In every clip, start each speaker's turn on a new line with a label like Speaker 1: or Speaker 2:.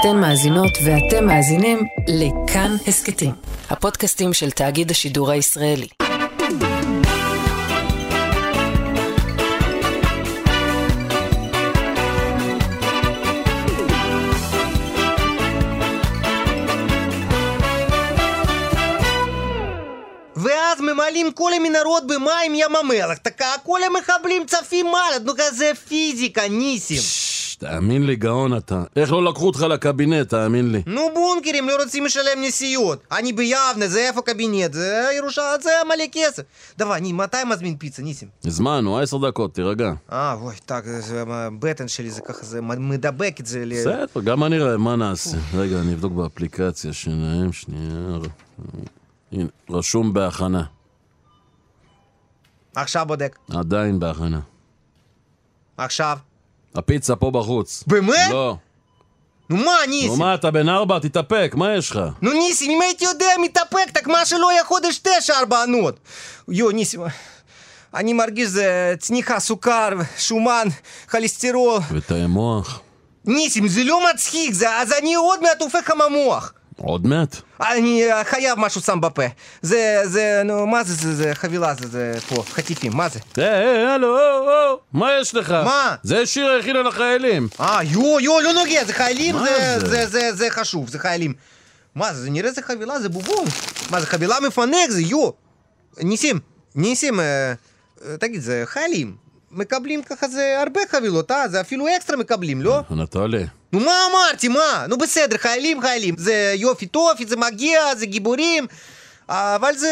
Speaker 1: אתן מאזינות ואתם מאזינים לכאן הסכתים, הפודקאסטים של תאגיד השידור הישראלי.
Speaker 2: ואז ממלאים כל המנהרות במים ים המלח, תק- כל המחבלים צפים מעלה, נו כזה פיזיקה, ניסים.
Speaker 3: תאמין לי, גאון אתה. איך לא לקחו אותך לקבינט, תאמין לי.
Speaker 2: נו בונקרים לא רוצים לשלם נסיעות. אני ביבנה, זה איפה קבינט, זה ירושלים, זה מלא כסף. דבר, אני מתי מזמין פיצה, ניסים?
Speaker 3: הזמנו, עשר דקות, תירגע.
Speaker 2: אה, אוי, טק, הבטן שלי זה ככה, זה מדבק את זה.
Speaker 3: בסדר, גם אני רעב, מה נעשה? רגע, אני אבדוק באפליקציה שלהם, שנייה. הנה, רשום בהכנה.
Speaker 2: עכשיו בודק.
Speaker 3: עדיין בהכנה.
Speaker 2: עכשיו.
Speaker 3: הפיצה פה בחוץ.
Speaker 2: באמת?
Speaker 3: לא.
Speaker 2: נו מה,
Speaker 3: נו
Speaker 2: ניסים?
Speaker 3: מה, אתה בן ארבע? תתאפק, מה יש לך?
Speaker 2: נו ניסים, אם הייתי יודע מתאפק, так מה שלא היה חודש תשע ארבע ענות. יו, ניסים, אני מרגיש זה צניחה, סוכר, שומן, כולסטרול.
Speaker 3: ותאי מוח.
Speaker 2: ניסים, זה לא מצחיק, זה, אז אני עוד מעט הופך עם המוח.
Speaker 3: עוד מעט?
Speaker 2: אני אה, חייב משהו שם בפה. זה, זה, נו, מה זה, זה, זה חבילה, זה, זה פה, חטיפים, מה זה?
Speaker 3: היי, היי, הלו, או, או, מה יש לך?
Speaker 2: מה?
Speaker 3: זה שיר הכינה לחיילים.
Speaker 2: אה, יו, יו, לא נוגע, זה חיילים, זה,
Speaker 3: זה?
Speaker 2: זה, זה, זה חשוב, זה חיילים. מה זה, זה נראה זה חבילה, זה בובון. מה זה, חבילה מפנק, זה יו. ניסים, ניסים, אה, אה, תגיד, זה חיילים. מקבלים ככה זה הרבה חבילות, אה? זה אפילו אקסטרה מקבלים, לא?
Speaker 3: אנטולי.
Speaker 2: נו מה אמרתי, מה? נו בסדר, חיילים חיילים. זה יופי טופי, זה מגיע, זה גיבורים. אבל זה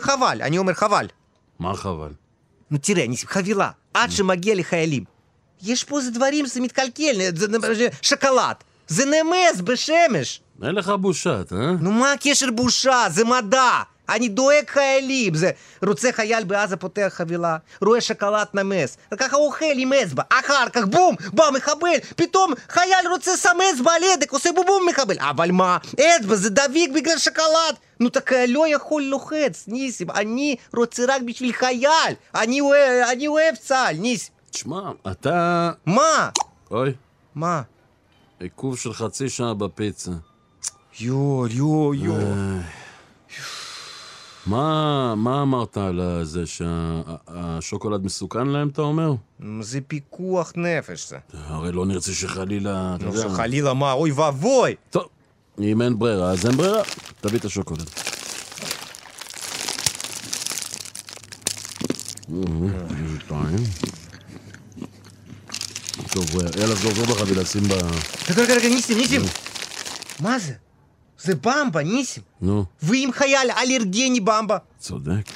Speaker 2: חבל, אני אומר חבל.
Speaker 3: מה חבל?
Speaker 2: נו תראה, ניסים, חבילה, עד שמגיע לחיילים. יש פה איזה דברים שזה מתקלקל, זה זה שוקולד. זה נמס בשמש.
Speaker 3: אין לך בושה, אתה, אה?
Speaker 2: נו מה הקשר בושה? זה מדע. אני דואג חיילים. זה רוצה חייל בעזה פותח חבילה, רואה שוקולד נמס, וככה אוכל עם אצבע. אחר כך בום, בא מחבל, פתאום חייל רוצה שם אצבע על הדק, עושה בום בום מחבל. אבל מה, אצבע זה דביק בגלל שוקולד. נו так לא יכול לוחץ, ניסים, אני רוצה רק בשביל חייל. אני אוהב, אני אוהב צה"ל, ניסים.
Speaker 3: תשמע, אתה...
Speaker 2: מה?
Speaker 3: אוי,
Speaker 2: מה?
Speaker 3: עיכוב של חצי שעה בפיצה.
Speaker 2: יו, יו, יו.
Speaker 3: מה, מה אמרת על זה שהשוקולד מסוכן להם, אתה אומר?
Speaker 2: זה פיקוח נפש זה.
Speaker 3: הרי לא נרצה שחלילה,
Speaker 2: נו
Speaker 3: יודע.
Speaker 2: שחלילה מה, אוי ואבוי.
Speaker 3: טוב, אם אין ברירה, אז אין ברירה. תביא את השוקולד. אה. טוב, יאללה, זור זור בחבילה, שים ב...
Speaker 2: רגע, רגע, ניסים, ניסים. מה זה? זה במבה, ניסים.
Speaker 3: נו,
Speaker 2: ואם חייל אלרגני במבה?
Speaker 3: צודק.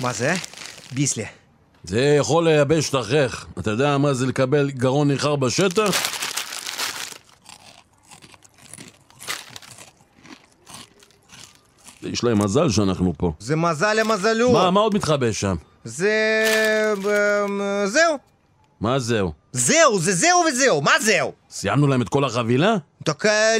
Speaker 2: מה זה? ביסלי.
Speaker 3: זה יכול לייבש את החייך. אתה יודע מה זה לקבל גרון ניחר בשטח? יש להם מזל שאנחנו פה.
Speaker 2: זה מזל למזלו.
Speaker 3: מה, מה עוד מתחבא שם?
Speaker 2: זה... אמ, זהו.
Speaker 3: מה זהו?
Speaker 2: זהו, זה זהו וזהו, מה זהו?
Speaker 3: סיימנו להם את כל החבילה?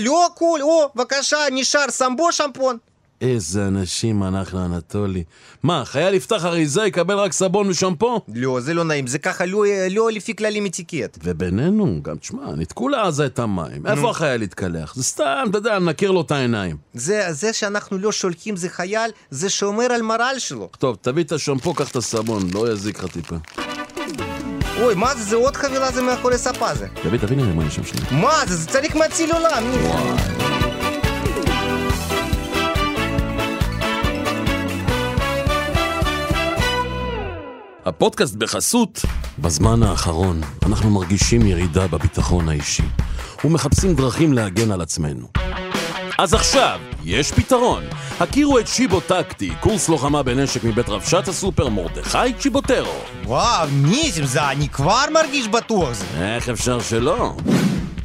Speaker 2: לא, הכול, או, בבקשה, נשאר סמבו שמפון.
Speaker 3: איזה אנשים אנחנו, אנטולי. מה, חייל יפתח אריזה יקבל רק סבון ושמפו?
Speaker 2: לא, זה לא נעים. זה ככה לא, לא לפי כללים אתיקט.
Speaker 3: ובינינו, גם תשמע, ניתקו לעזה את המים. איפה החייל יתקלח? זה סתם, אתה יודע, נכיר לו את העיניים.
Speaker 2: זה, זה שאנחנו לא שולחים זה חייל, זה שומר על מרל שלו.
Speaker 3: טוב, תביא את השמפו, קח את הסבון, לא יזיק לך טיפה.
Speaker 2: אוי, מה זה? זה עוד חבילה זה מאחורי ספה זה.
Speaker 3: תביא, תביא לי מה יש שם שנייה.
Speaker 2: מה זה? זה צריך מציל עולם. ניסים.
Speaker 3: הפודקאסט בחסות. בזמן האחרון אנחנו מרגישים ירידה בביטחון האישי ומחפשים דרכים להגן על עצמנו. אז עכשיו, יש פתרון. הכירו את שיבו טקטי, קורס לוחמה בנשק מבית רבשת הסופר מרדכי צ'יבוטרו.
Speaker 2: וואו, ניסים, זה אני כבר מרגיש בטוח זה.
Speaker 3: איך אפשר שלא?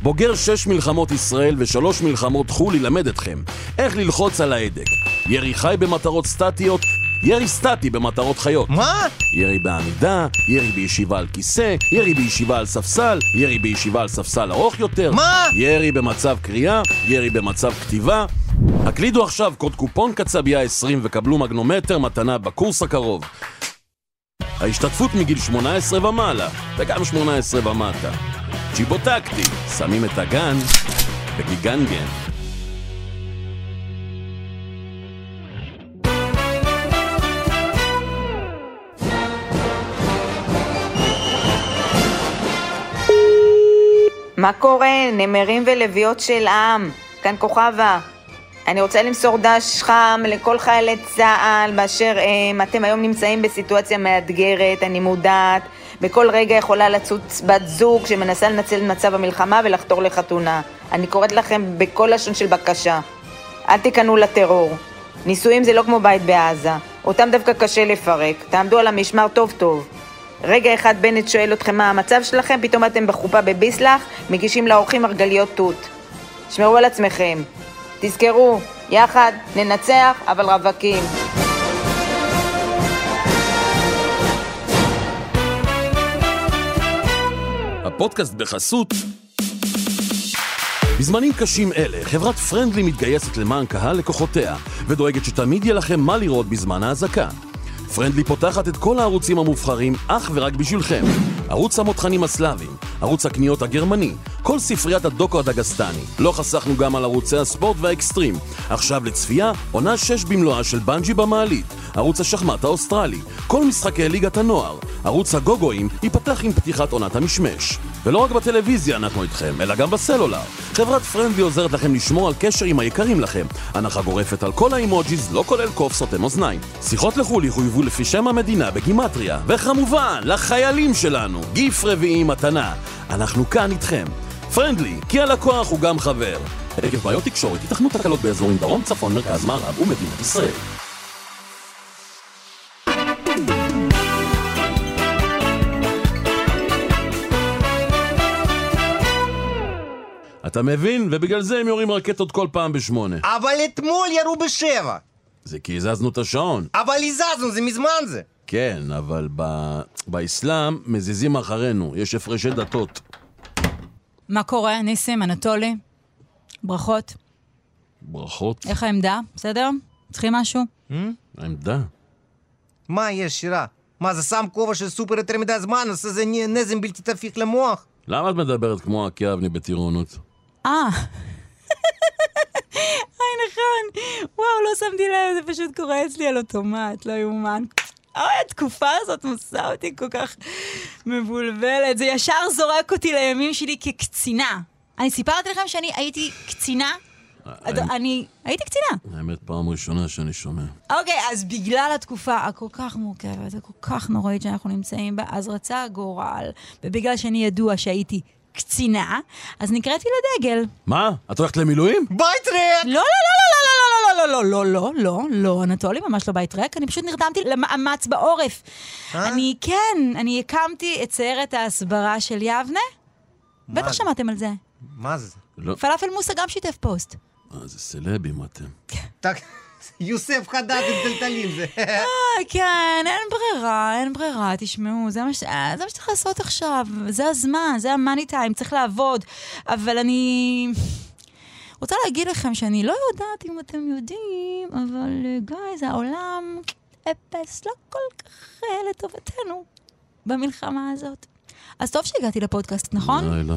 Speaker 3: בוגר שש מלחמות ישראל ושלוש מלחמות חו"ל ילמד אתכם איך ללחוץ על ההדק. ירי חי במטרות סטטיות, ירי סטטי במטרות חיות.
Speaker 2: מה?
Speaker 3: ירי בעמידה, ירי בישיבה על כיסא, ירי בישיבה על ספסל, ירי בישיבה על ספסל ארוך יותר,
Speaker 2: מה?
Speaker 3: ירי במצב קריאה, ירי במצב כתיבה. הקלידו עכשיו קוד קופון קצבייה 20 וקבלו מגנומטר מתנה בקורס הקרוב. ההשתתפות מגיל 18 ומעלה, וגם 18 ומטה. צ'יבוטקטי, שמים את הגן בגיגנגן.
Speaker 4: מה קורה, נמרים ולוויות של עם? כאן כוכבה. אני רוצה למסור דש חם לכל חיילי צה"ל באשר הם. אתם היום נמצאים בסיטואציה מאתגרת, אני מודעת. בכל רגע יכולה לצוץ בת זוג שמנסה לנצל את מצב המלחמה ולחתור לחתונה. אני קוראת לכם בכל לשון של בקשה. אל תיכנעו לטרור. נישואים זה לא כמו בית בעזה. אותם דווקא קשה לפרק. תעמדו על המשמר טוב טוב. רגע אחד בנט שואל אתכם מה המצב שלכם, פתאום אתם בחופה בביסלח, מגישים לאורחים מרגליות תות. שמרו על עצמכם. תזכרו, יחד ננצח, אבל רווקים.
Speaker 3: הפודקאסט בחסות בזמנים קשים אלה, חברת פרנדלי מתגייסת למען קהל לקוחותיה, ודואגת שתמיד יהיה לכם מה לראות בזמן האזעקה. פרנדלי פותחת את כל הערוצים המובחרים אך ורק בשבילכם. ערוץ המותחנים הסלאביים, ערוץ הקניות הגרמני, כל ספריית הדוקו הדגסטני. לא חסכנו גם על ערוצי הספורט והאקסטרים. עכשיו לצפייה, עונה 6 במלואה של בנג'י במעלית, ערוץ השחמט האוסטרלי, כל משחקי ליגת הנוער, ערוץ הגוגואים ייפתח עם פתיחת עונת המשמש. ולא רק בטלוויזיה אנחנו איתכם, אלא גם בסלולר. חברת פרנדלי עוזרת לכם לשמור על קשר עם היקרים לכם. הנחה גורפת על כל האימוג'יז, לא כולל קוף סותם אוזניים. שיחות לחו"ל יחויבו לפי שם המדינה בגימטריה. וכמובן, לחיילים שלנו, גיף רביעי מתנה. אנחנו כאן איתכם. פרנדלי, כי הלקוח הוא גם חבר. עקב בעיות תקשורת, ייתכנו תקלות באזורים דרום, צפון, מרכז, מערב ומדינת ישראל. אתה מבין? ובגלל זה הם יורים רקטות כל פעם בשמונה.
Speaker 2: אבל אתמול ירו בשבע.
Speaker 3: זה כי הזזנו את השעון.
Speaker 2: אבל הזזנו, זה מזמן זה.
Speaker 3: כן, אבל ב... באסלאם מזיזים אחרינו, יש הפרשי דתות.
Speaker 5: מה קורה, ניסים, אנטולי? ברכות.
Speaker 3: ברכות.
Speaker 5: איך העמדה? בסדר? צריכים משהו?
Speaker 3: העמדה.
Speaker 2: מה יש, שירה? מה, זה שם כובע של סופר יותר מדי זמן, עושה זה נ- נזם בלתי תפיק למוח?
Speaker 3: למה את מדברת כמו עקי אבני בטירונות?
Speaker 5: אה. היי, נכון. וואו, לא שמתי לב, זה פשוט קורה אצלי על אוטומט, לא יאומן. אוי, התקופה הזאת עושה אותי כל כך מבולבלת. זה ישר זורק אותי לימים שלי כקצינה. אני סיפרתי לכם שאני הייתי קצינה? אד- אני הייתי קצינה.
Speaker 3: האמת, פעם ראשונה שאני שומע.
Speaker 5: אוקיי, אז בגלל התקופה הכל כך מורכבת, הכל כך נוראית שאנחנו נמצאים בה, אז רצה הגורל, ובגלל שאני ידוע שהייתי קצינה, אז נקראתי לדגל.
Speaker 3: מה? את הולכת למילואים?
Speaker 2: בית ריק!
Speaker 5: לא, לא, לא, לא, לא, לא, לא, לא, לא, לא, לא, אנטולי, ממש לא בית ריק, אני פשוט נרדמתי למאמץ בעורף. אני, כן, אני הקמתי את סיירת ההסברה של יבנה. בטח? שמעתם על זה.
Speaker 2: מה זה?
Speaker 3: לא.
Speaker 5: פלאפל מוסה גם שיתף פוסט.
Speaker 3: אה, זה סלבים אתם.
Speaker 2: יוסף חדד עם טלטלים זה.
Speaker 5: אה, כן, אין ברירה, אין ברירה, תשמעו. אה, זה מה שצריך לעשות עכשיו, זה הזמן, זה המאני טיים, צריך לעבוד. אבל אני רוצה להגיד לכם שאני לא יודעת אם אתם יודעים, אבל גייז, העולם אפס לא כל כך אה, לטובתנו במלחמה הזאת. אז טוב שהגעתי לפודקאסט, נכון?
Speaker 3: אוי, לא.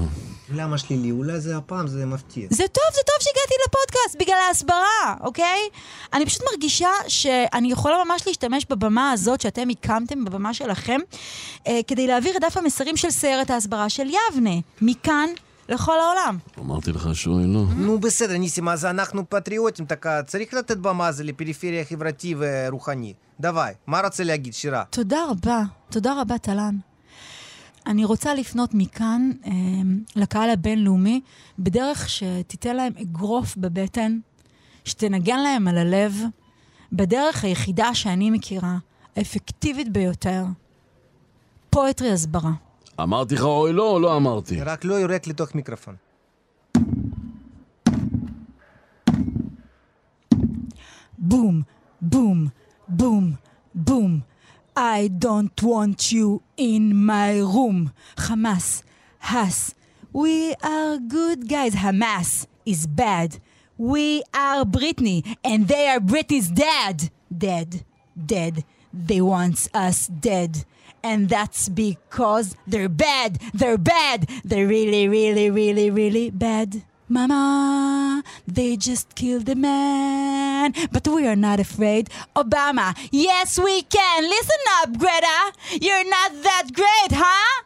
Speaker 2: למה שלילי? אולי זה הפעם, זה מפתיע.
Speaker 5: זה טוב, זה טוב שהגעתי לפודקאסט, בגלל ההסברה, אוקיי? אני פשוט מרגישה שאני יכולה ממש להשתמש בבמה הזאת שאתם הקמתם, בבמה שלכם, אה, כדי להעביר את דף המסרים של סיירת ההסברה של יבנה, מכאן לכל העולם.
Speaker 3: אמרתי לך שוי, לא.
Speaker 2: נו, בסדר, ניסים, אז אנחנו פטריוטים, דקה. צריך לתת במה זה לפריפריה חברתי ורוחני. דוואי, מה רוצה להגיד, שירה?
Speaker 5: תודה רבה. תודה רבה, טלן. אני רוצה לפנות מכאן אה, לקהל הבינלאומי בדרך שתיתן להם אגרוף בבטן, שתנגן להם על הלב, בדרך היחידה שאני מכירה, האפקטיבית ביותר, פואטרי הסברה.
Speaker 3: אמרתי לך אוי, לא, או לא אמרתי?
Speaker 2: רק לא יורק לתוך מיקרופון.
Speaker 5: בום, בום, בום, בום. I don't want you in my room. Hamas, Has. We are good guys. Hamas is bad. We are Britney, and they are Britney's dad. Dead, dead, they want us dead. And that's because they're bad, they're bad, they're really, really, really, really bad. Mama, they just killed a man, but we are not afraid. Obama, yes, we can. Listen up, Greta. You're not that great, huh?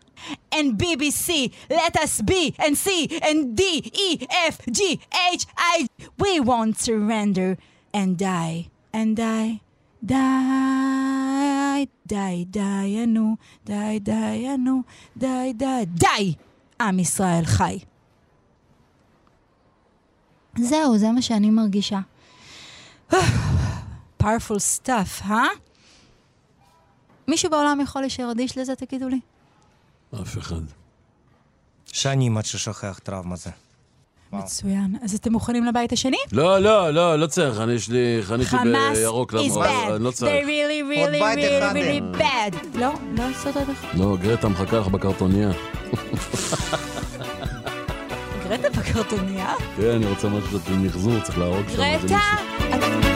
Speaker 5: And BBC, let us be, and C, and D, E, F, G, H, I. We won't surrender and die, and die, die, die, דיינו, די, דיינו, די, די, די! עם ישראל חי. זהו, זה מה שאני מרגישה. powerful stuff, אה? מישהו בעולם יכול להישאר אדיש לזה, תגידו לי?
Speaker 3: אף אחד.
Speaker 2: שנים עד ששוכח טראומה זה.
Speaker 5: מצוין. אז אתם מוכנים לבית השני?
Speaker 3: לא, לא, לא, לא צריך, אני יש לי, חניתי
Speaker 5: חמאס
Speaker 3: בירוק
Speaker 5: is
Speaker 3: למרות, לא צריך.
Speaker 5: really, really, really, really
Speaker 2: אין.
Speaker 5: bad. לא, לא עד אחד.
Speaker 3: לא, גרטה מחכה לך בקרטוניה.
Speaker 5: גרטה בקרטוניה?
Speaker 3: כן, אני רוצה משהו של מחזור, צריך להרוג שם
Speaker 5: גרטה,